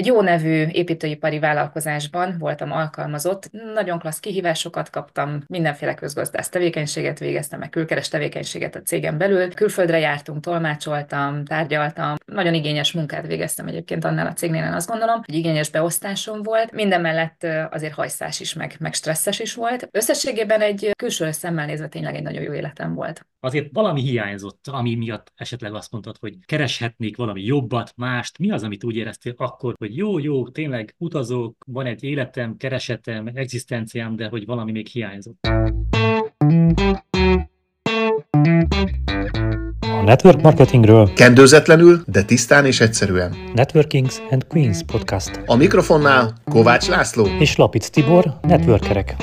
Egy jó nevű építőipari vállalkozásban voltam alkalmazott, nagyon klassz kihívásokat kaptam, mindenféle közgazdász tevékenységet végeztem, meg külkeres tevékenységet a cégem belül. Külföldre jártunk, tolmácsoltam, tárgyaltam, nagyon igényes munkát végeztem egyébként annál a cégnél, én azt gondolom, hogy igényes beosztásom volt. Minden mellett azért hajszás is, meg, meg stresszes is volt. Összességében egy külső szemmel nézve tényleg egy nagyon jó életem volt. Azért valami hiányzott, ami miatt esetleg azt mondtad, hogy kereshetnék valami jobbat, mást. Mi az, amit úgy éreztél akkor, hogy jó, jó, tényleg utazok, van egy életem, keresetem, egzisztenciám, de hogy valami még hiányzott? A network marketingről Kendőzetlenül, de tisztán és egyszerűen. Networkings and Queens podcast. A mikrofonnál Kovács László. És Lapic Tibor, networkerek.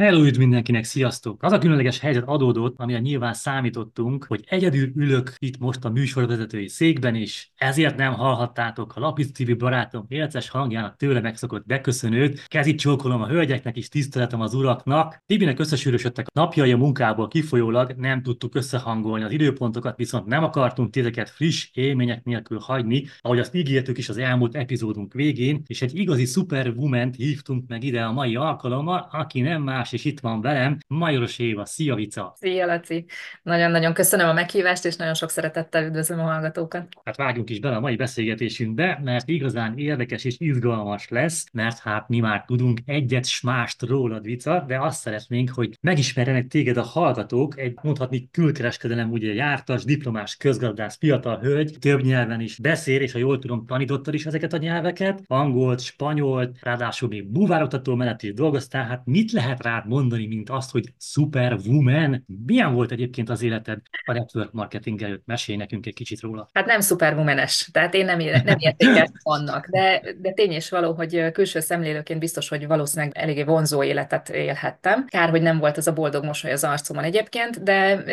Hello, üdv mindenkinek, sziasztok! Az a különleges helyzet adódott, amire nyilván számítottunk, hogy egyedül ülök itt most a műsorvezetői székben, és ezért nem hallhattátok a Lapis TV barátom élces hangjának tőle megszokott beköszönőt. Kezit csókolom a hölgyeknek és tiszteletem az uraknak. Tibinek összesűrösödtek a napjai a munkából kifolyólag, nem tudtuk összehangolni az időpontokat, viszont nem akartunk titeket friss élmények nélkül hagyni, ahogy azt ígértük is az elmúlt epizódunk végén, és egy igazi superwoman hívtunk meg ide a mai alkalommal, aki nem más és itt van velem Majoros Éva. Szia, Vica! Szia, Laci! Nagyon-nagyon köszönöm a meghívást, és nagyon sok szeretettel üdvözlöm a hallgatókat. Hát vágjunk is bele a mai beszélgetésünkbe, mert igazán érdekes és izgalmas lesz, mert hát mi már tudunk egyet s mást rólad, Vica, de azt szeretnénk, hogy megismerjenek téged a hallgatók, egy mondhatni külkereskedelem ugye jártas, diplomás, közgazdász, fiatal hölgy, több nyelven is beszél, és ha jól tudom, tanítottad is ezeket a nyelveket, angolt, spanyolt, ráadásul még buvároktató mellett is dolgoztál, hát mit lehet rá rád mondani, mint azt, hogy superwoman. Milyen volt egyébként az életed a network marketing előtt? Mesélj nekünk egy kicsit róla. Hát nem superwomanes, tehát én nem, nem értéket annak, de, de tény és való, hogy külső szemlélőként biztos, hogy valószínűleg eléggé vonzó életet élhettem. Kár, hogy nem volt az a boldog mosoly az arcomon egyébként, de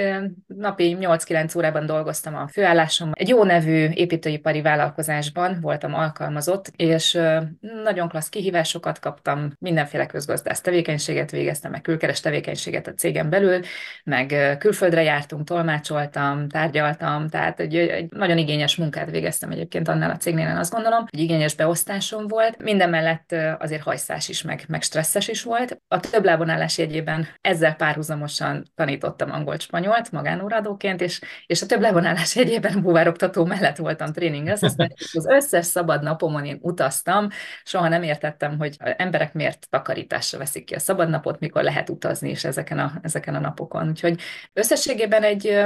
napi 8-9 órában dolgoztam a főállásom. Egy jó nevű építőipari vállalkozásban voltam alkalmazott, és nagyon klassz kihívásokat kaptam, mindenféle közgazdász tevékenységet végeztem, végeztem, meg külkeres tevékenységet a cégem belül, meg külföldre jártunk, tolmácsoltam, tárgyaltam, tehát egy, egy nagyon igényes munkát végeztem egyébként annál a cégnél, én azt gondolom, hogy igényes beosztásom volt. Minden mellett azért hajszás is, meg, meg stresszes is volt. A több lábonálás jegyében ezzel párhuzamosan tanítottam angolt spanyolt magánóradóként, és, és a több lábonálás jegyében buvároktató mellett voltam tréning. Az, az összes szabad napomon én utaztam, soha nem értettem, hogy emberek miért takarításra veszik ki a szabad napot, mikor lehet utazni is ezeken a, ezeken a napokon. Úgyhogy összességében egy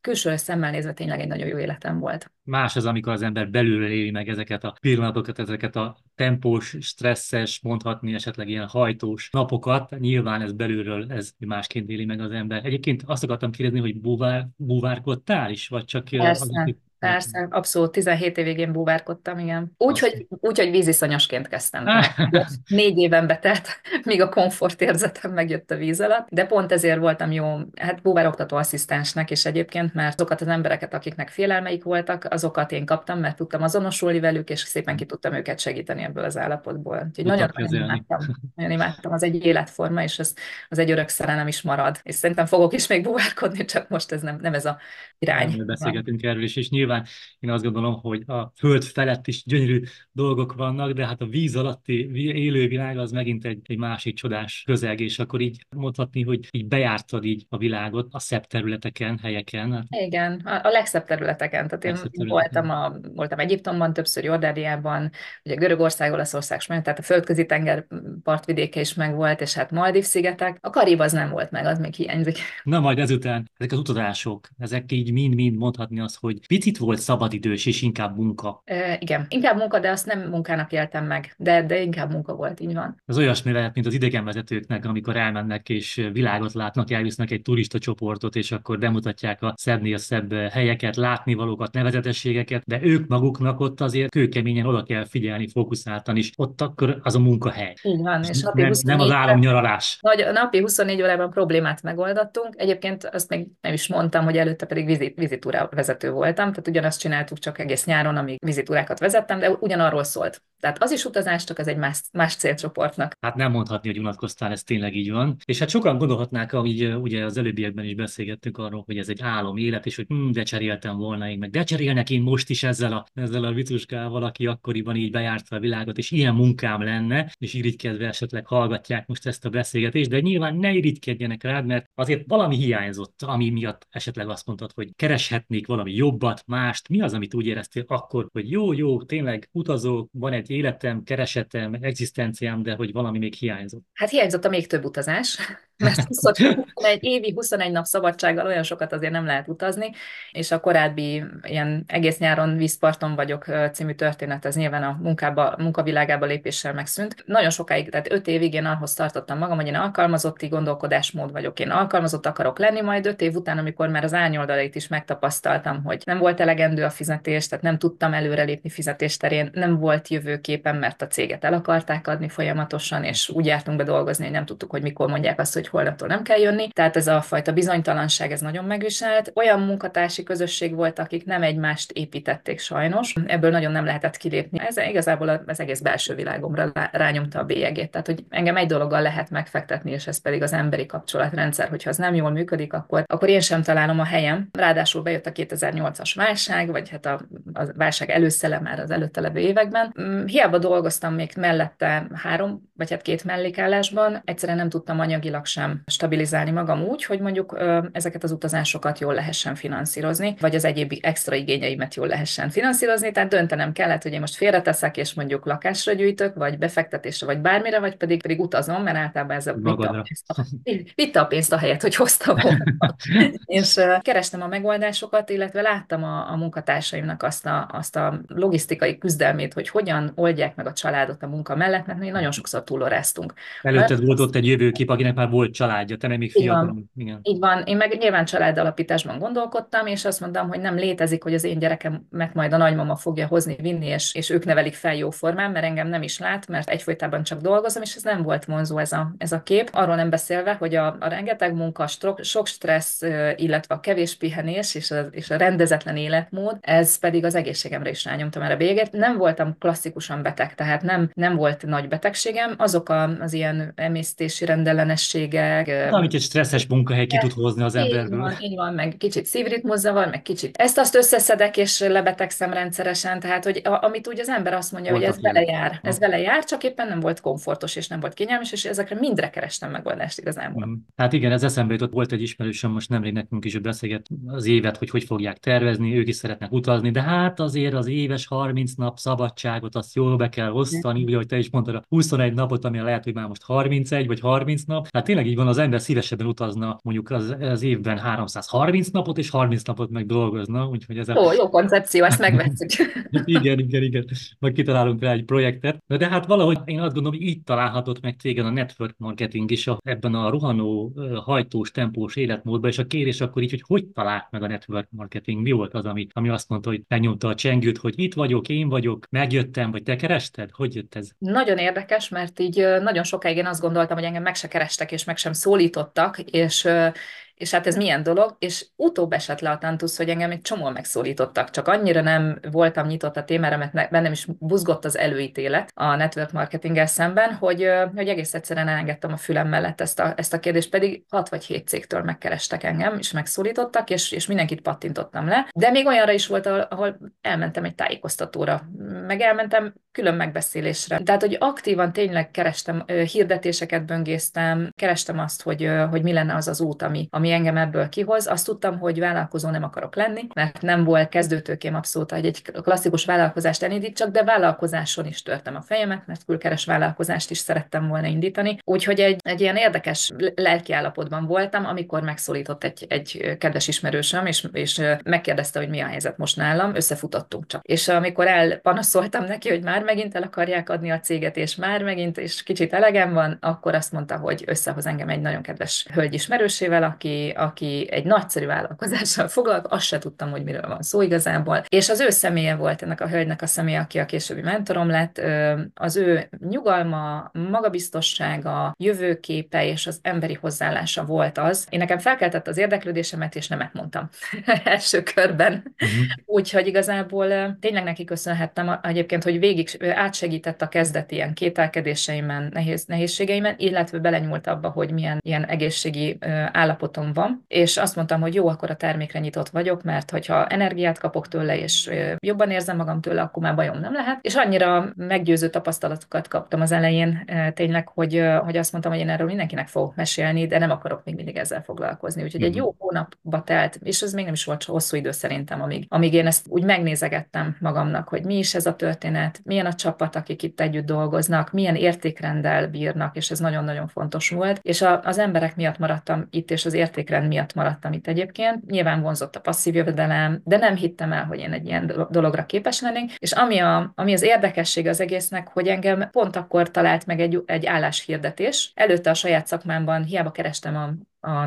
külső szemmel nézve tényleg egy nagyon jó életem volt. Más az, amikor az ember belülről éli meg ezeket a pillanatokat, ezeket a tempós, stresszes, mondhatni esetleg ilyen hajtós napokat. Nyilván ez belülről, ez másként éli meg az ember. Egyébként azt akartam kérdezni, hogy búvár, búvárkodtál is, vagy csak... Persze. Az, Persze, abszolút, 17 évig én búvárkodtam, igen. Úgy, hogy, úgy, hogy víziszanyasként kezdtem. Négy éven betelt, míg a komfortérzetem megjött a víz alatt, de pont ezért voltam jó, hát búvároktató asszisztensnek is egyébként, mert azokat az embereket, akiknek félelmeik voltak, azokat én kaptam, mert tudtam azonosulni velük, és szépen ki tudtam őket segíteni ebből az állapotból. Úgyhogy nagyon, nagyon imádtam, nagyon imádtam, az egy életforma, és az, az egy örök szerelem is marad. És szerintem fogok is még búvárkodni, csak most ez nem, nem ez a irány. Nem beszélgetünk erről is, és nyilván nyilván én azt gondolom, hogy a föld felett is gyönyörű dolgok vannak, de hát a víz alatti élővilág az megint egy, egy másik csodás közeg, és akkor így mondhatni, hogy így bejártad így a világot a szebb területeken, helyeken. Hát... Igen, a, a legszebb területeken. Tehát én területeken. voltam, a, voltam Egyiptomban, többször Jordániában, ugye Görögország, Olaszország, tehát a földközi tenger partvidéke is megvolt, és hát Maldív szigetek. A Karib az nem volt meg, az még hiányzik. Na majd ezután, ezek az utazások, ezek így mind-mind mondhatni az, hogy picit volt szabadidős, és inkább munka. E, igen, inkább munka, de azt nem munkának éltem meg, de, de inkább munka volt, így van. Ez olyasmi lehet, mint az idegenvezetőknek, amikor elmennek és világot látnak, elvisznek egy turista csoportot, és akkor bemutatják a szebbnél szebb helyeket, látnivalókat, nevezetességeket, de ők maguknak ott azért kőkeményen oda kell figyelni, fókuszáltan is. Ott akkor az a munkahely. Így van, és napi nem, nem az államnyaralás. Nagy, napi 24 órában problémát megoldottunk. Egyébként azt még nem is mondtam, hogy előtte pedig vizit, vizitúra vezető voltam, tehát ugyanazt csináltuk csak egész nyáron, amíg vizitúrákat vezettem, de ugyanarról szólt. Tehát az is utazás, csak az egy más, más célcsoportnak. Hát nem mondhatni, hogy unatkoztál, ez tényleg így van. És hát sokan gondolhatnák, ahogy ugye az előbbiekben is beszélgettünk arról, hogy ez egy álom élet, és hogy hm, de cseréltem volna én, meg de cserélnek én most is ezzel a, ezzel a vicuskával, aki akkoriban így bejárta a világot, és ilyen munkám lenne, és irigykedve esetleg hallgatják most ezt a beszélgetést, de nyilván ne irigykedjenek rád, mert azért valami hiányzott, ami miatt esetleg azt mondtad, hogy kereshetnék valami jobbat, mást. Mi az, amit úgy éreztél akkor, hogy jó, jó, tényleg utazó, van egy életem, keresetem, egzisztenciám, de hogy valami még hiányzott? Hát hiányzott a még több utazás, mert 21 évi 21 nap szabadsággal olyan sokat azért nem lehet utazni, és a korábbi ilyen egész nyáron vízparton vagyok című történet, ez nyilván a munkába, munkavilágába lépéssel megszűnt. Nagyon sokáig, tehát 5 évig én ahhoz tartottam magam, hogy én alkalmazotti gondolkodásmód vagyok. Én alkalmazott akarok lenni, majd 5 év után, amikor már az árnyoldalait is megtapasztaltam, hogy nem volt elegendő a fizetés, tehát nem tudtam előrelépni fizetés terén, nem volt jövőképen, mert a céget el akarták adni folyamatosan, és úgy jártunk be dolgozni, hogy nem tudtuk, hogy mikor mondják azt, hogy holnaptól nem kell jönni. Tehát ez a fajta bizonytalanság, ez nagyon megviselt. Olyan munkatársi közösség volt, akik nem egymást építették sajnos. Ebből nagyon nem lehetett kilépni. Ez igazából az egész belső világomra rányomta a bélyegét. Tehát, hogy engem egy dologgal lehet megfektetni, és ez pedig az emberi kapcsolatrendszer. Hogyha az nem jól működik, akkor, akkor én sem találom a helyem. Ráadásul bejött a 2008-as válság, vagy hát a, a válság előszele már az előtte levő években. Mm, hiába dolgoztam még mellette három, vagy hát két mellékállásban, egyszerűen nem tudtam anyagilag sem sem stabilizálni magam úgy, hogy mondjuk ezeket az utazásokat jól lehessen finanszírozni, vagy az egyéb extra igényeimet jól lehessen finanszírozni, tehát döntenem kellett, hogy én most félreteszek, és mondjuk lakásra gyűjtök, vagy befektetésre, vagy bármire, vagy pedig, pedig utazom, mert általában ez a vitte a, pénzt, a, helyet, hogy hoztam volna. és kerestem a megoldásokat, illetve láttam a, a munkatársaimnak azt a, azt a logisztikai küzdelmét, hogy hogyan oldják meg a családot a munka mellett, mert mi nagyon sokszor túloráztunk. Előtted volt ott egy jövőkép, akinek már volt családja, te nem még fiatal. Igen. Így van, én meg nyilván családalapításban gondolkodtam, és azt mondtam, hogy nem létezik, hogy az én gyerekem meg majd a nagymama fogja hozni, vinni, és, és ők nevelik fel jó formán, mert engem nem is lát, mert egyfolytában csak dolgozom, és ez nem volt vonzó ez a, ez a kép. Arról nem beszélve, hogy a, a rengeteg munka, strok, sok stressz, illetve a kevés pihenés és a, és a rendezetlen életmód, ez pedig az egészségemre is rányomta már a béget. Nem voltam klasszikusan beteg, tehát nem, nem volt nagy betegségem, azok a, az ilyen emésztési rendellenességek, Hát, amit egy stresszes munkahely ki tud hozni az emberből. Így van, így van, meg kicsit szívritmuszavar, meg kicsit ezt-azt összeszedek, és lebetegszem rendszeresen, tehát, hogy a, amit úgy az ember azt mondja, Voltak hogy ez vele jár, ez vele jár, csak éppen nem volt komfortos, és nem volt kényelmes, és ezekre mindre kerestem megoldást igazából. Hát igen, ez eszembe jutott, volt egy ismerősöm, most nemrég nekünk is beszélget az évet, hogy hogy fogják tervezni, ők is szeretnek utazni, de hát azért az éves 30 nap szabadságot azt jól be kell osztani, ugye, hogy te is mondtad, a 21 napot, ami lehet, hogy már most 31 vagy 30 nap, hát tényleg így van, az ember szívesebben utazna mondjuk az, az évben 330 napot, és 30 napot meg dolgozna, úgyhogy ez a... Jó, jó koncepció, ezt megveszünk. igen, igen, igen. Majd kitalálunk rá egy projektet. De, de hát valahogy én azt gondolom, hogy így találhatott meg téged a network marketing is a, ebben a rohanó, hajtós, tempós életmódban, és a kérés akkor így, hogy hogy talált meg a network marketing? Mi volt az, ami, ami azt mondta, hogy megnyomta a csengőt, hogy itt vagyok, én vagyok, megjöttem, vagy te kerested? Hogy jött ez? Nagyon érdekes, mert így nagyon sokáig én azt gondoltam, hogy engem meg se kerestek, és meg sem szólítottak, és és hát ez milyen dolog, és utóbb esett le a tantusz, hogy engem egy csomó megszólítottak, csak annyira nem voltam nyitott a témára, mert bennem is buzgott az előítélet a network marketinggel szemben, hogy, hogy egész egyszerűen elengedtem a fülem mellett ezt a, ezt a kérdést, pedig 6 vagy 7 cégtől megkerestek engem, és megszólítottak, és, és mindenkit pattintottam le. De még olyanra is volt, ahol elmentem egy tájékoztatóra, meg elmentem külön megbeszélésre. Tehát, hogy aktívan tényleg kerestem, hirdetéseket böngésztem, kerestem azt, hogy, hogy mi lenne az az út, ami, ami engem ebből kihoz. Azt tudtam, hogy vállalkozó nem akarok lenni, mert nem volt kezdőtőkém abszolút, hogy egy klasszikus vállalkozást elindítsak, de vállalkozáson is törtem a fejemet, mert külkeres vállalkozást is szerettem volna indítani. Úgyhogy egy, egy ilyen érdekes lelkiállapotban voltam, amikor megszólított egy, egy kedves ismerősöm, és, és megkérdezte, hogy mi a helyzet most nálam, összefutottunk csak. És amikor elpanaszoltam neki, hogy már megint el akarják adni a céget, és már megint, és kicsit elegem van, akkor azt mondta, hogy összehoz engem egy nagyon kedves hölgy ismerősével, aki, aki egy nagyszerű vállalkozással foglalkozik, azt se tudtam, hogy miről van szó igazából, és az ő személye volt ennek a hölgynek a személye, aki a későbbi mentorom lett, az ő nyugalma, magabiztossága, jövőképe és az emberi hozzáállása volt az. Én nekem felkeltett az érdeklődésemet, és nemet mondtam első körben. Uh-huh. Úgyhogy igazából tényleg neki köszönhettem egyébként, hogy végig átsegített a kezdeti ilyen kételkedéseimen, nehéz, nehézségeimen, illetve belenyúlt abba, hogy milyen ilyen egészségi állapotom van, és azt mondtam, hogy jó, akkor a termékre nyitott vagyok, mert hogyha energiát kapok tőle, és jobban érzem magam tőle, akkor már bajom nem lehet. És annyira meggyőző tapasztalatokat kaptam az elején tényleg, hogy, hogy azt mondtam, hogy én erről mindenkinek fogok mesélni, de nem akarok még mindig ezzel foglalkozni. Úgyhogy egy mhm. jó hónapba telt, és ez még nem is volt hosszú idő szerintem, amíg, amíg én ezt úgy megnézegettem magamnak, hogy mi is ez a történet, milyen a csapat, akik itt együtt dolgoznak, milyen értékrenddel bírnak, és ez nagyon-nagyon fontos volt. És a, az emberek miatt maradtam itt, és az értékrend miatt maradtam itt egyébként. Nyilván vonzott a passzív jövedelem, de nem hittem el, hogy én egy ilyen dologra képes lennék. És ami, a, ami az érdekesség az egésznek, hogy engem pont akkor talált meg egy, egy álláshirdetés. Előtte a saját szakmámban hiába kerestem a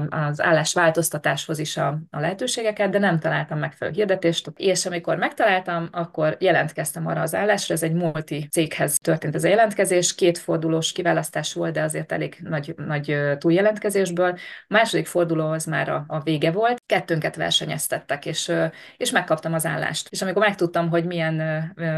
az állásváltoztatáshoz is a, a lehetőségeket, de nem találtam megfelelő hirdetést, és amikor megtaláltam, akkor jelentkeztem arra az állásra, ez egy multi céghez történt ez a jelentkezés, két fordulós kiválasztás volt, de azért elég nagy, nagy túljelentkezésből. A második forduló az már a, a vége volt, kettőnket versenyeztettek, és, és megkaptam az állást. És amikor megtudtam, hogy milyen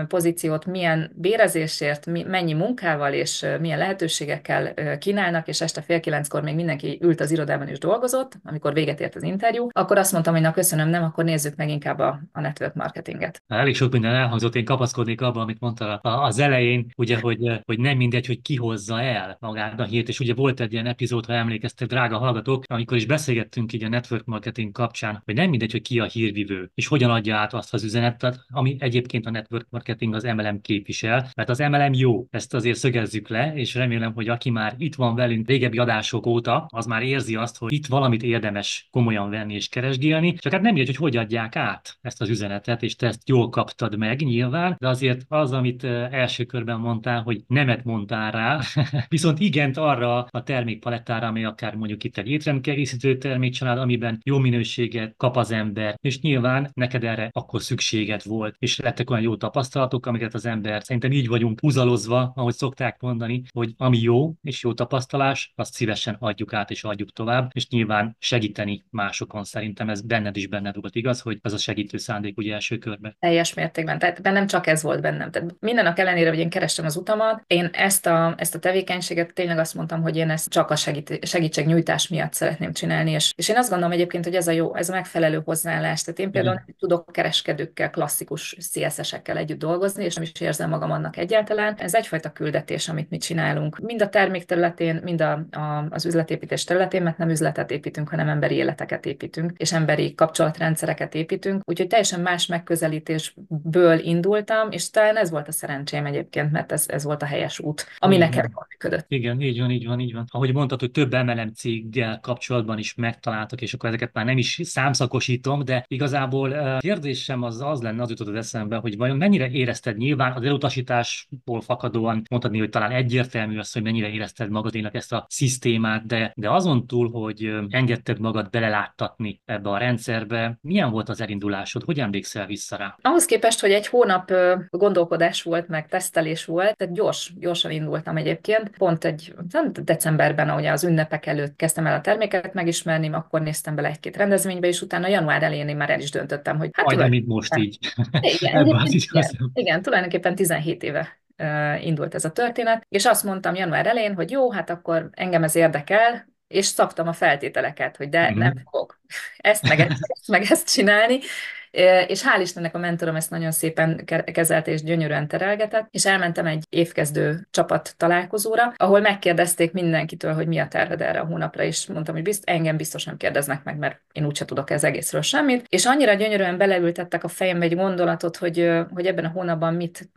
pozíciót, milyen bérezésért, mennyi munkával és milyen lehetőségekkel kínálnak, és este fél kilenckor még mindenki ült az irodában, is dolgozott, amikor véget ért az interjú, akkor azt mondtam, hogy na köszönöm, nem, akkor nézzük meg inkább a, a network marketinget. Elég sok minden elhangzott, én kapaszkodnék abban, amit mondta az elején, ugye, hogy, hogy nem mindegy, hogy ki hozza el magát a hírt, és ugye volt egy ilyen epizód, ha emlékeztek, drága hallgatók, amikor is beszélgettünk így a network marketing kapcsán, hogy nem mindegy, hogy ki a hírvivő, és hogyan adja át azt az üzenetet, ami egyébként a network marketing az MLM képvisel, mert az MLM jó, ezt azért szögezzük le, és remélem, hogy aki már itt van velünk régebbi adások óta, az már érzi azt, hogy itt valamit érdemes komolyan venni és keresgélni, csak hát nem értjük, hogy hogy adják át ezt az üzenetet, és te ezt jól kaptad meg nyilván, de azért az, amit első körben mondtál, hogy nemet mondtál rá, viszont igent arra a termékpalettára, ami akár mondjuk itt egy étrendkiegészítő termékcsalád, amiben jó minőséget kap az ember, és nyilván neked erre akkor szükséged volt, és lettek olyan jó tapasztalatok, amiket az ember szerintem így vagyunk húzalozva, ahogy szokták mondani, hogy ami jó és jó tapasztalás, azt szívesen adjuk át és adjuk tovább és nyilván segíteni másokon. Szerintem ez benned is benned volt, igaz, hogy ez a segítő szándék ugye első körben. Teljes mértékben. Tehát bennem csak ez volt bennem. Tehát mindennek ellenére, hogy én kerestem az utamat, én ezt a, ezt a tevékenységet tényleg azt mondtam, hogy én ezt csak a segít, segítségnyújtás miatt szeretném csinálni, és, és én azt gondolom egyébként, hogy ez a jó, ez a megfelelő hozzáállás. Tehát én például Igen. tudok kereskedőkkel, klasszikus CSS-ekkel együtt dolgozni, és nem is érzem magam annak egyáltalán. Ez egyfajta küldetés, amit mi csinálunk. Mind a termék területén, mind a, a, az üzletépítés területén, mert nem üzletet építünk, hanem emberi életeket építünk, és emberi kapcsolatrendszereket építünk. Úgyhogy teljesen más megközelítésből indultam, és talán ez volt a szerencsém egyébként, mert ez, ez volt a helyes út, ami Igen. nekem működött. Igen, így van, így van, így van. Ahogy mondtad, hogy több MLM céggel kapcsolatban is megtaláltak, és akkor ezeket már nem is számszakosítom, de igazából a kérdésem az az lenne, az jutott az eszembe, hogy vajon mennyire érezted nyilván az elutasításból fakadóan mondhatni, hogy talán egyértelmű az, hogy mennyire érezted magadénak ezt a szisztémát, de, de azon túl, hogy engedted magad beleláttatni ebbe a rendszerbe. Milyen volt az elindulásod? Hogy emlékszel vissza rá? Ahhoz képest, hogy egy hónap gondolkodás volt, meg tesztelés volt, tehát gyors, gyorsan indultam egyébként. Pont egy decemberben, ugye az ünnepek előtt kezdtem el a terméket megismerni, akkor néztem bele egy-két rendezvénybe, és utána január elején én már el is döntöttem, hogy hát Majdnem, mint most így. Igen, igen, igen, tulajdonképpen 17 éve indult ez a történet, és azt mondtam január elején, hogy jó, hát akkor engem ez érdekel, és szabtam a feltételeket, hogy de uh-huh. nem fogok ezt meg ezt, ezt meg ezt csinálni, és hál' Istennek a mentorom ezt nagyon szépen kezelte és gyönyörűen terelgetett, és elmentem egy évkezdő csapat találkozóra, ahol megkérdezték mindenkitől, hogy mi a terved erre a hónapra, és mondtam, hogy bizt, engem biztos nem kérdeznek meg, mert én úgyse tudok ez egészről semmit, és annyira gyönyörűen beleültettek a fejembe egy gondolatot, hogy, hogy ebben a hónapban mit,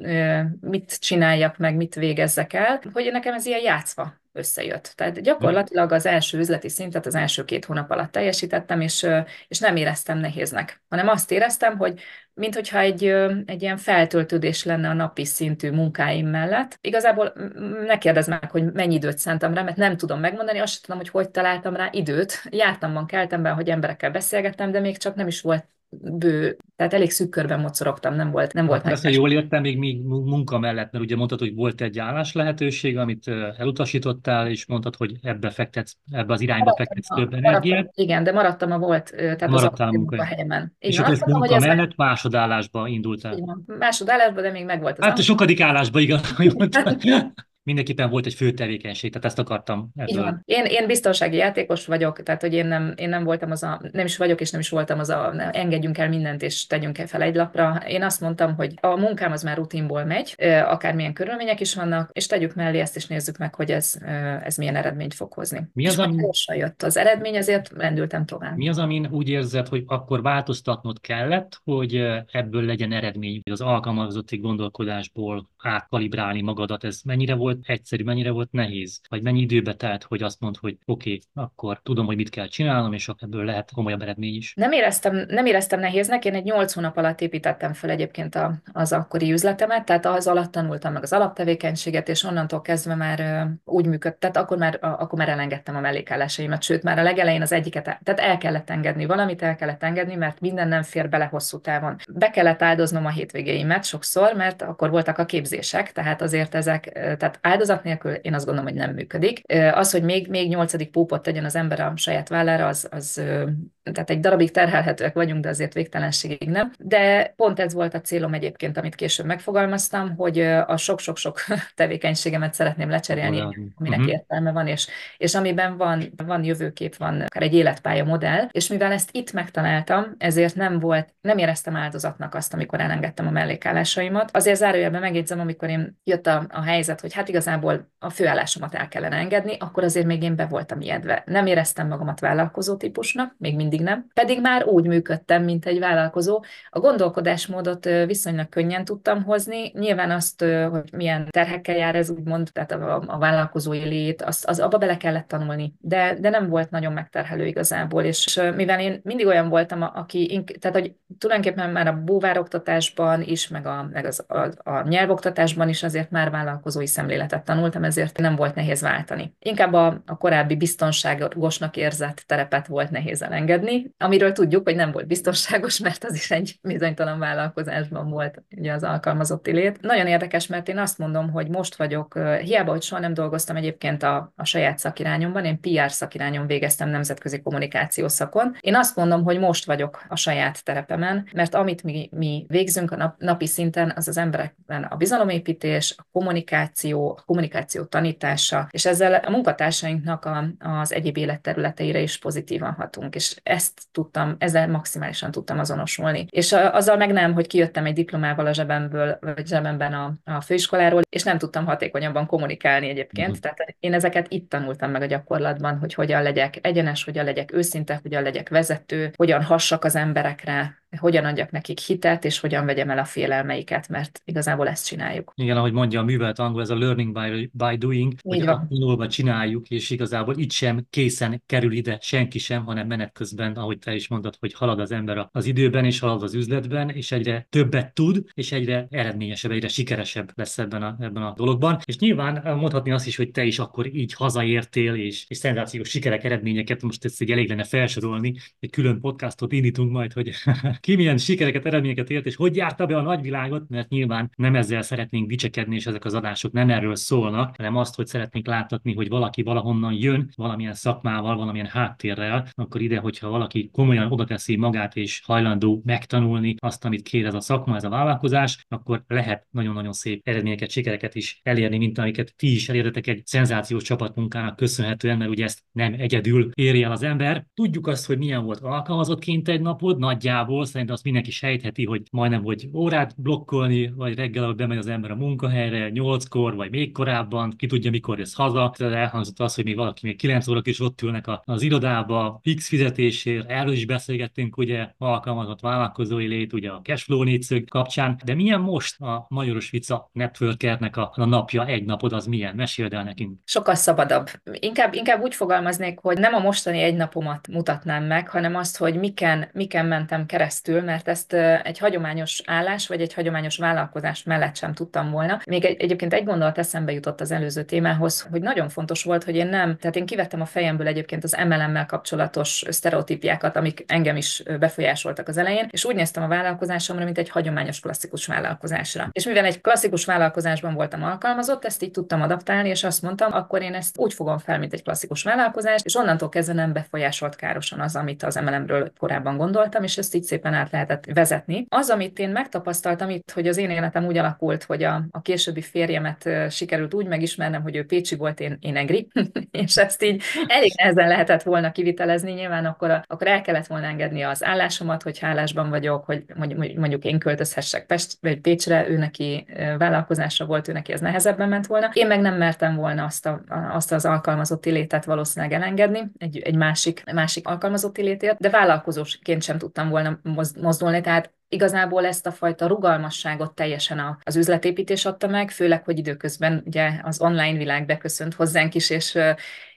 mit csináljak meg, mit végezzek el, hogy nekem ez ilyen játszva összejött. Tehát gyakorlatilag az első üzleti szintet az első két hónap alatt teljesítettem, és, és nem éreztem nehéznek, hanem azt éreztem, hogy minthogyha egy, egy ilyen feltöltődés lenne a napi szintű munkáim mellett. Igazából ne kérdezz meg, hogy mennyi időt szántam rá, mert nem tudom megmondani, azt sem tudom, hogy hogy találtam rá időt. Jártam van, keltem be, hogy emberekkel beszélgettem, de még csak nem is volt bő, tehát elég szűk körben mocorogtam, nem volt, nem volt Ezt, jól értem, még, még munka mellett, mert ugye mondtad, hogy volt egy állás lehetőség, amit elutasítottál, és mondtad, hogy ebbe fektetsz, ebbe az irányba maradtam fektetsz a, több energiát. Igen, de maradtam a volt, tehát Maradtál az a munkahelyemen. És akkor mondom, munka hogy mellett ez másodállásba indultál. Igen, másodállásba, de még megvolt az Hát a sokadik állásba, igaz, mindenképpen volt egy fő tevékenység, tehát ezt akartam ebből. van. Én, én biztonsági játékos vagyok, tehát hogy én nem, én nem voltam az a, nem is vagyok, és nem is voltam az a, engedjünk el mindent, és tegyünk el fel egy lapra. Én azt mondtam, hogy a munkám az már rutinból megy, akármilyen körülmények is vannak, és tegyük mellé ezt, és nézzük meg, hogy ez, ez milyen eredményt fog hozni. Mi az, ami... jött az eredmény, ezért rendültem tovább. Mi az, amin úgy érzed, hogy akkor változtatnod kellett, hogy ebből legyen eredmény, hogy az alkalmazotti gondolkodásból átkalibrálni magadat, ez mennyire volt egyszerű, mennyire volt nehéz, vagy mennyi időbe telt, hogy azt mond, hogy oké, okay, akkor tudom, hogy mit kell csinálnom, és ebből lehet komolyabb eredmény is. Nem éreztem, nem éreztem nehéznek, én egy nyolc hónap alatt építettem fel egyébként a, az akkori üzletemet, tehát az alatt tanultam meg az alaptevékenységet, és onnantól kezdve már úgy működött, tehát akkor már, akkor már elengedtem a mellékállásaimat, sőt már a legelején az egyiket, tehát el kellett engedni valamit, el kellett engedni, mert minden nem fér bele hosszú távon. Be kellett áldoznom a hétvégéimet sokszor, mert akkor voltak a képzések, tehát azért ezek, tehát áldozat nélkül én azt gondolom, hogy nem működik. Az, hogy még, még nyolcadik pópot tegyen az ember a saját vállára, az, az tehát egy darabig terhelhetőek vagyunk, de azért végtelenségig nem. De pont ez volt a célom egyébként, amit később megfogalmaztam, hogy a sok-sok-sok tevékenységemet szeretném lecserélni, aminek uh-huh. értelme van, és, és amiben van, van jövőkép, van akár egy életpálya modell, és mivel ezt itt megtaláltam, ezért nem volt, nem éreztem áldozatnak azt, amikor elengedtem a mellékállásaimat. Azért zárójelben megjegyzem, amikor én jött a, a helyzet, hogy hát igazából a főállásomat el kellene engedni, akkor azért még én be voltam ijedve. Nem éreztem magamat vállalkozó típusnak, még mindig nem. Pedig már úgy működtem, mint egy vállalkozó. A gondolkodásmódot viszonylag könnyen tudtam hozni. Nyilván azt, hogy milyen terhekkel jár ez, úgymond, tehát a, a vállalkozói lét, az, az abba bele kellett tanulni. De, de nem volt nagyon megterhelő igazából. És mivel én mindig olyan voltam, aki, tehát hogy tulajdonképpen már a búvároktatásban is, meg a, meg az, a, a nyelvoktatásban is azért már vállalkozói szemléletet tanultam, ezért nem volt nehéz váltani. Inkább a, a korábbi biztonságosnak érzett terepet volt nehéz elengedni, amiről tudjuk, hogy nem volt biztonságos, mert az is egy bizonytalan vállalkozásban volt ugye az alkalmazotti lét. Nagyon érdekes, mert én azt mondom, hogy most vagyok, hiába, hogy soha nem dolgoztam egyébként a, a saját szakirányomban, én PR szakirányon végeztem nemzetközi kommunikáció szakon. Én azt mondom, hogy most vagyok a saját terepemen, mert amit mi, mi végzünk a nap, napi szinten, az az emberekben a bizalomépítés, a kommunikáció, a kommunikáció tanítása, és ezzel a munkatársainknak a, az egyéb életterületeire is pozitívan hatunk, és ezt tudtam, ezzel maximálisan tudtam azonosulni. És azzal meg nem, hogy kijöttem egy diplomával a zsebemből, vagy zsebemben a, a főiskoláról, és nem tudtam hatékonyabban kommunikálni egyébként. Uh-huh. Tehát én ezeket itt tanultam meg a gyakorlatban, hogy hogyan legyek egyenes, hogyan legyek őszinte, hogyan legyek vezető, hogyan hassak az emberekre, hogyan adjak nekik hitet, és hogyan vegyem el a félelmeiket, mert igazából ezt csináljuk. Igen, ahogy mondja a művelt angol, ez a learning by, by doing, Így hogy van. tanulva csináljuk, és igazából itt sem készen kerül ide senki sem, hanem menet közben, ahogy te is mondtad, hogy halad az ember az időben, és halad az üzletben, és egyre többet tud, és egyre eredményesebb, egyre sikeresebb lesz ebben a, ebben a dologban. És nyilván mondhatni azt is, hogy te is akkor így hazaértél, és, és szenzációs sikerek, eredményeket, most ezt egy elég lenne felsorolni, egy külön podcastot indítunk majd, hogy ki milyen sikereket, eredményeket ért, és hogy járta be a nagyvilágot, mert nyilván nem ezzel szeretnénk dicsekedni, és ezek az adások nem erről szólnak, hanem azt, hogy szeretnénk láthatni, hogy valaki valahonnan jön, valamilyen szakmával, valamilyen háttérrel, akkor ide, hogyha valaki komolyan oda teszi magát, és hajlandó megtanulni azt, amit kér ez a szakma, ez a vállalkozás, akkor lehet nagyon-nagyon szép eredményeket, sikereket is elérni, mint amiket ti is elértetek egy szenzációs csapatmunkának köszönhetően, mert ugye ezt nem egyedül éri el az ember. Tudjuk azt, hogy milyen volt alkalmazottként egy napod, nagyjából szerint azt mindenki sejtheti, hogy majdnem, hogy órát blokkolni, vagy reggel, ahogy bemegy az ember a munkahelyre, nyolckor, vagy még korábban, ki tudja, mikor jössz haza. Tehát elhangzott az, hogy még valaki még 9 órak is ott ülnek az irodába, fix fizetésért, erről is beszélgettünk, ugye, alkalmazott vállalkozói lét, ugye a cashflow négyszög kapcsán, de milyen most a Magyaros Vica Networkernek a, a napja, egy napod az milyen? Meséld el nekünk. Sokkal szabadabb. Inkább, inkább úgy fogalmaznék, hogy nem a mostani egy napomat mutatnám meg, hanem azt, hogy miken, miken mentem keresztül, mert ezt egy hagyományos állás, vagy egy hagyományos vállalkozás mellett sem tudtam volna. Még egy, egyébként egy gondolat eszembe jutott az előző témához, hogy nagyon fontos volt, hogy én nem, tehát én kivettem a fejemből egyébként az MLM-mel kapcsolatos sztereotípiákat, amik engem is befolyásoltak az elején, és úgy néztem a vállalkozásomra, mint egy hagyományos klasszikus vállalkozásra. És mivel egy klasszikus vállalkozásban voltam alkalmazott, ezt így tudtam adaptálni, és azt mondtam, akkor én ezt úgy fogom fel, mint egy klasszikus vállalkozás, és onnantól kezdve nem befolyásolt károsan az, amit az MLM-ről korábban gondoltam, és ezt így szépen át lehetett vezetni. Az, amit én megtapasztaltam itt, hogy az én életem úgy alakult, hogy a, a későbbi férjemet sikerült úgy megismernem, hogy ő Pécsi volt, én, én Egri, és ezt így elég nehezen lehetett volna kivitelezni, nyilván akkor, a, akkor el kellett volna engedni az állásomat, hogy állásban vagyok, hogy mondjuk én költözhessek Pest, vagy Pécsre, ő neki vállalkozása volt, ő neki ez nehezebben ment volna. Én meg nem mertem volna azt, a, azt az alkalmazotti létet valószínűleg elengedni, egy, egy másik, másik alkalmazotti létért, de vállalkozósként sem tudtam volna mozdulni, tehát igazából ezt a fajta rugalmasságot teljesen az üzletépítés adta meg, főleg, hogy időközben ugye az online világ beköszönt hozzánk is, és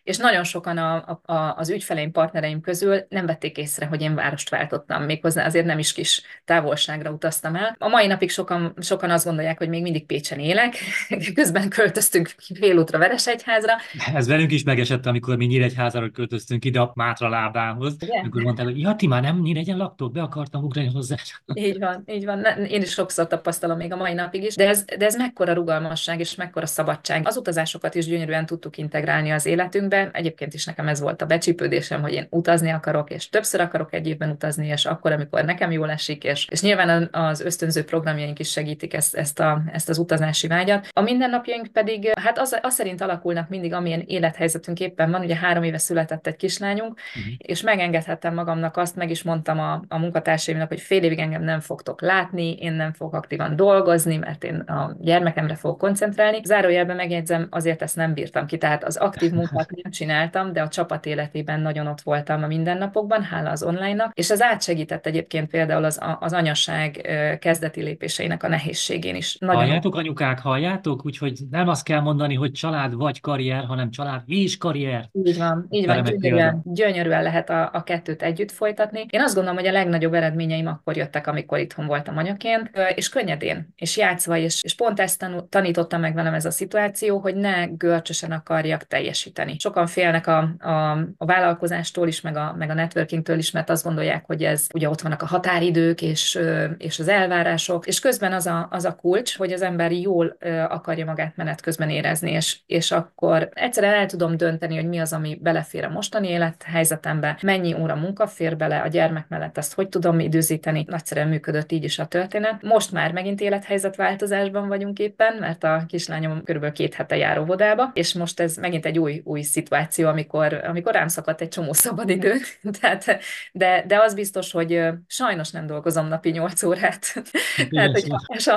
és nagyon sokan a, a, az ügyfeleim, partnereim közül nem vették észre, hogy én várost váltottam, méghozzá azért nem is kis távolságra utaztam el. A mai napig sokan, sokan azt gondolják, hogy még mindig Pécsen élek, közben költöztünk félútra Veresegyházra. Ez velünk is megesett, amikor mi Nyíregyházára költöztünk ide a Mátra lábához, Igen? amikor mondtál, hogy ja, ti már nem Nyíregyen laktok, be akartam ugrani hozzá. Így van, így van. Én is sokszor tapasztalom még a mai napig is, de ez, de ez mekkora rugalmasság és mekkora szabadság. Az utazásokat is gyönyörűen tudtuk integrálni az életünkbe. Egyébként is nekem ez volt a becsípődésem, hogy én utazni akarok, és többször akarok egy évben utazni, és akkor, amikor nekem jól esik, és, és nyilván az ösztönző programjaink is segítik ezt, ezt, a, ezt az utazási vágyat. A mindennapjaink pedig, hát az, az szerint alakulnak mindig, amilyen élethelyzetünk éppen van. Ugye három éve született egy kislányunk, uh-huh. és megengedhettem magamnak azt, meg is mondtam a, a munkatársaimnak, hogy fél évig engem nem fogtok látni, én nem fogok aktívan dolgozni, mert én a gyermekemre fogok koncentrálni. Zárójelben megjegyzem, azért ezt nem bírtam ki, tehát az aktív munkát nem csináltam, de a csapat életében nagyon ott voltam a mindennapokban, hála az online-nak, és ez átsegített egyébként például az, az anyaság kezdeti lépéseinek a nehézségén is. Nagyon halljátok, anyukák, halljátok? Úgyhogy nem azt kell mondani, hogy család vagy karrier, hanem család és karrier. Így van, így van, gyönyörűen, gyönyörűen lehet a, a kettőt együtt folytatni. Én azt gondolom, hogy a legnagyobb eredményeim akkor jöttek, amikor itthon voltam anyaként, és könnyedén, és játszva, és, és pont ezt tanítottam meg velem ez a szituáció, hogy ne görcsösen akarjak teljesíteni. Sok sokan félnek a, a, a vállalkozástól is, meg a, meg a networkingtől is, mert azt gondolják, hogy ez ugye ott vannak a határidők és, és az elvárások, és közben az a, az a kulcs, hogy az ember jól akarja magát menet közben érezni, és, és akkor egyszerűen el tudom dönteni, hogy mi az, ami belefér a mostani élethelyzetembe, mennyi óra munka fér bele, a gyermek mellett ezt hogy tudom időzíteni. Nagyszerűen működött így is a történet. Most már megint élethelyzetváltozásban vagyunk éppen, mert a kislányom körülbelül két hete jár óvodába, és most ez megint egy új, új szituáció, amikor, amikor rám szakadt egy csomó szabadidő. Tehát, de, de az biztos, hogy sajnos nem dolgozom napi 8 órát. tehát, hogy,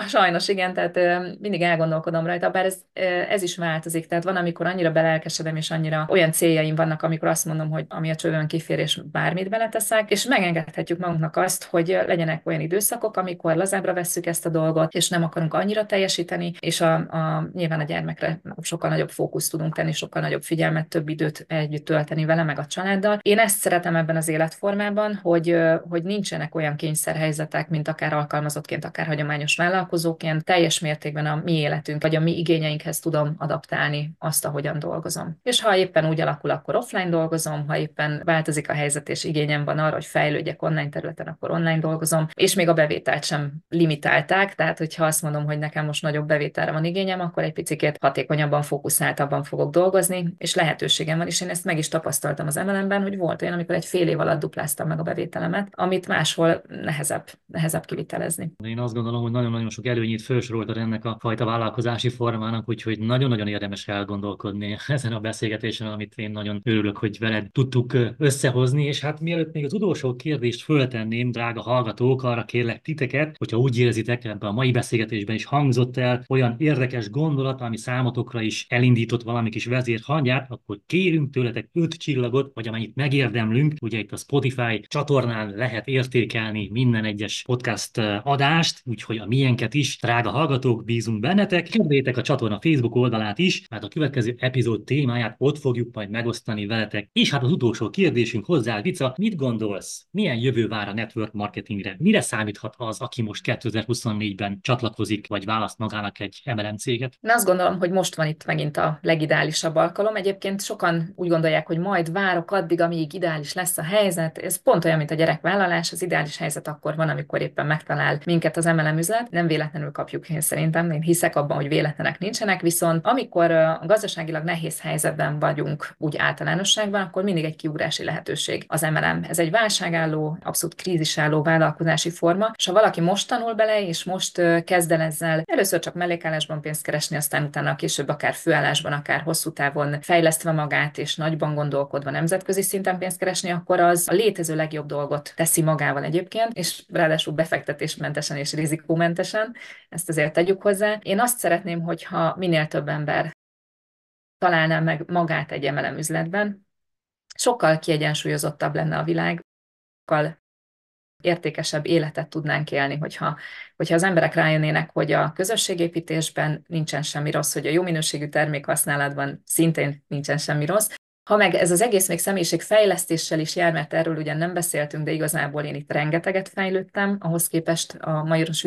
sajnos igen, tehát mindig elgondolkodom rajta, bár ez, ez is változik. Tehát van, amikor annyira belelkesedem, és annyira olyan céljaim vannak, amikor azt mondom, hogy ami a csövön kifér, és bármit beleteszek, és megengedhetjük magunknak azt, hogy legyenek olyan időszakok, amikor lazábra vesszük ezt a dolgot, és nem akarunk annyira teljesíteni, és a, a, nyilván a gyermekre sokkal nagyobb fókusz tudunk tenni, sokkal nagyobb figyelmet, több időt együtt tölteni vele, meg a családdal. Én ezt szeretem ebben az életformában, hogy, hogy nincsenek olyan kényszerhelyzetek, mint akár alkalmazottként, akár hagyományos vállalkozóként. Teljes mértékben a mi életünk, vagy a mi igényeinkhez tudom adaptálni azt, ahogyan dolgozom. És ha éppen úgy alakul, akkor offline dolgozom, ha éppen változik a helyzet, és igényem van arra, hogy fejlődjek online területen, akkor online dolgozom, és még a bevételt sem limitálták, tehát hogyha azt mondom, hogy nekem most nagyobb bevételre van igényem, akkor egy picit hatékonyabban, fókuszáltabban fogok dolgozni, és lehet lehetőségem van, és én ezt meg is tapasztaltam az MLM-ben, hogy volt olyan, amikor egy fél év alatt dupláztam meg a bevételemet, amit máshol nehezebb, nehezebb kivitelezni. Én azt gondolom, hogy nagyon-nagyon sok előnyét felsoroltad ennek a fajta vállalkozási formának, úgyhogy nagyon-nagyon érdemes elgondolkodni ezen a beszélgetésen, amit én nagyon örülök, hogy veled tudtuk összehozni, és hát mielőtt még az utolsó kérdést föltenném, drága hallgatók, arra kérlek titeket, hogyha úgy érzitek, ebben a mai beszélgetésben is hangzott el olyan érdekes gondolat, ami számotokra is elindított valami kis vezérhangját, akkor kérünk tőletek öt csillagot, vagy amennyit megérdemlünk. Ugye itt a Spotify csatornán lehet értékelni minden egyes podcast adást, úgyhogy a miénket is, drága hallgatók, bízunk bennetek. Kérdétek a csatorna Facebook oldalát is, mert a következő epizód témáját ott fogjuk majd megosztani veletek. És hát az utolsó kérdésünk hozzá, Vica, mit gondolsz? Milyen jövő vár a network marketingre? Mire számíthat az, aki most 2024-ben csatlakozik, vagy választ magának egy MLM céget? Én azt gondolom, hogy most van itt megint a legideálisabb alkalom. Egyébként sokan úgy gondolják, hogy majd várok addig, amíg ideális lesz a helyzet. Ez pont olyan, mint a gyerekvállalás. Az ideális helyzet akkor van, amikor éppen megtalál minket az MLM üzlet. Nem véletlenül kapjuk én szerintem. Én hiszek abban, hogy véletlenek nincsenek, viszont amikor a gazdaságilag nehéz helyzetben vagyunk úgy általánosságban, akkor mindig egy kiugrási lehetőség az MLM. Ez egy válságálló, abszolút krízisálló vállalkozási forma, és ha valaki most tanul bele, és most kezd el ezzel először csak mellékállásban pénzt keresni, aztán utána később akár főállásban, akár hosszú távon fejlesztve magát, és nagyban gondolkodva nemzetközi szinten pénzt keresni, akkor az a létező legjobb dolgot teszi magával egyébként, és ráadásul befektetésmentesen és rizikómentesen, ezt azért tegyük hozzá. Én azt szeretném, hogyha minél több ember találná meg magát egy emelem üzletben, sokkal kiegyensúlyozottabb lenne a világ, sokkal értékesebb életet tudnánk élni, hogyha, hogyha az emberek rájönnének, hogy a közösségépítésben nincsen semmi rossz, hogy a jó minőségű termék használatban szintén nincsen semmi rossz, ha meg ez az egész még személyiségfejlesztéssel is jár, mert erről ugyan nem beszéltünk, de igazából én itt rengeteget fejlődtem, ahhoz képest a Majoros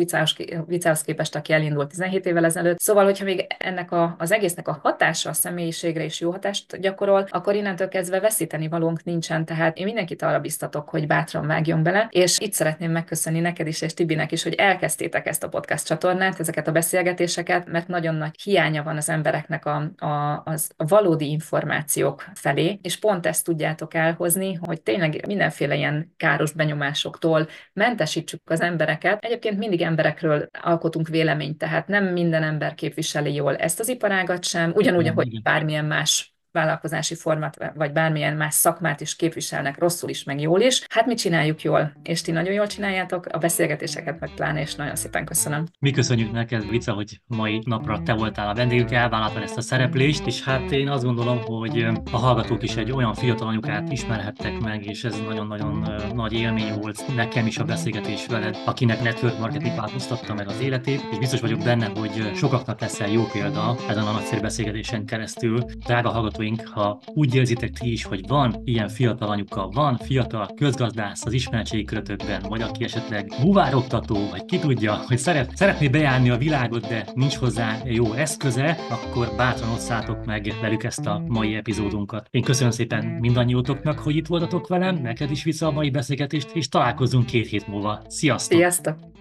vicához képest, aki elindult 17 évvel ezelőtt. Szóval, hogyha még ennek a, az egésznek a hatása a személyiségre is jó hatást gyakorol, akkor innentől kezdve veszíteni valónk nincsen. Tehát én mindenkit arra biztatok, hogy bátran vágjon bele, és itt szeretném megköszönni neked is és Tibinek is, hogy elkezdtétek ezt a podcast csatornát, ezeket a beszélgetéseket, mert nagyon nagy hiánya van az embereknek a, a, az, valódi információk fel felé, és pont ezt tudjátok elhozni, hogy tényleg mindenféle ilyen káros benyomásoktól mentesítsük az embereket. Egyébként mindig emberekről alkotunk véleményt, tehát nem minden ember képviseli jól ezt az iparágat sem, ugyanúgy, ahogy bármilyen más vállalkozási formát, vagy bármilyen más szakmát is képviselnek rosszul is, meg jól is. Hát mi csináljuk jól, és ti nagyon jól csináljátok a beszélgetéseket, meg pláne, és nagyon szépen köszönöm. Mi köszönjük neked, Vica, hogy mai napra te voltál a vendégünk, elvállaltad ezt a szereplést, és hát én azt gondolom, hogy a hallgatók is egy olyan fiatal anyukát ismerhettek meg, és ez nagyon-nagyon nagy élmény volt nekem is a beszélgetés veled, akinek network marketing változtatta meg az életét, és biztos vagyok benne, hogy sokaknak leszel jó példa ezen a nagyszerű beszélgetésen keresztül. Drága hallgató hallgatóink, ha úgy érzitek ti is, hogy van ilyen fiatal anyuka, van fiatal közgazdász az ismertségi körötökben, vagy aki esetleg buvároktató, vagy ki tudja, hogy szeret, szeretné bejárni a világot, de nincs hozzá jó eszköze, akkor bátran osszátok meg velük ezt a mai epizódunkat. Én köszönöm szépen mindannyiótoknak, hogy itt voltatok velem, neked is vissza a mai beszélgetést, és találkozunk két hét múlva. Sziasztok! Sziasztok!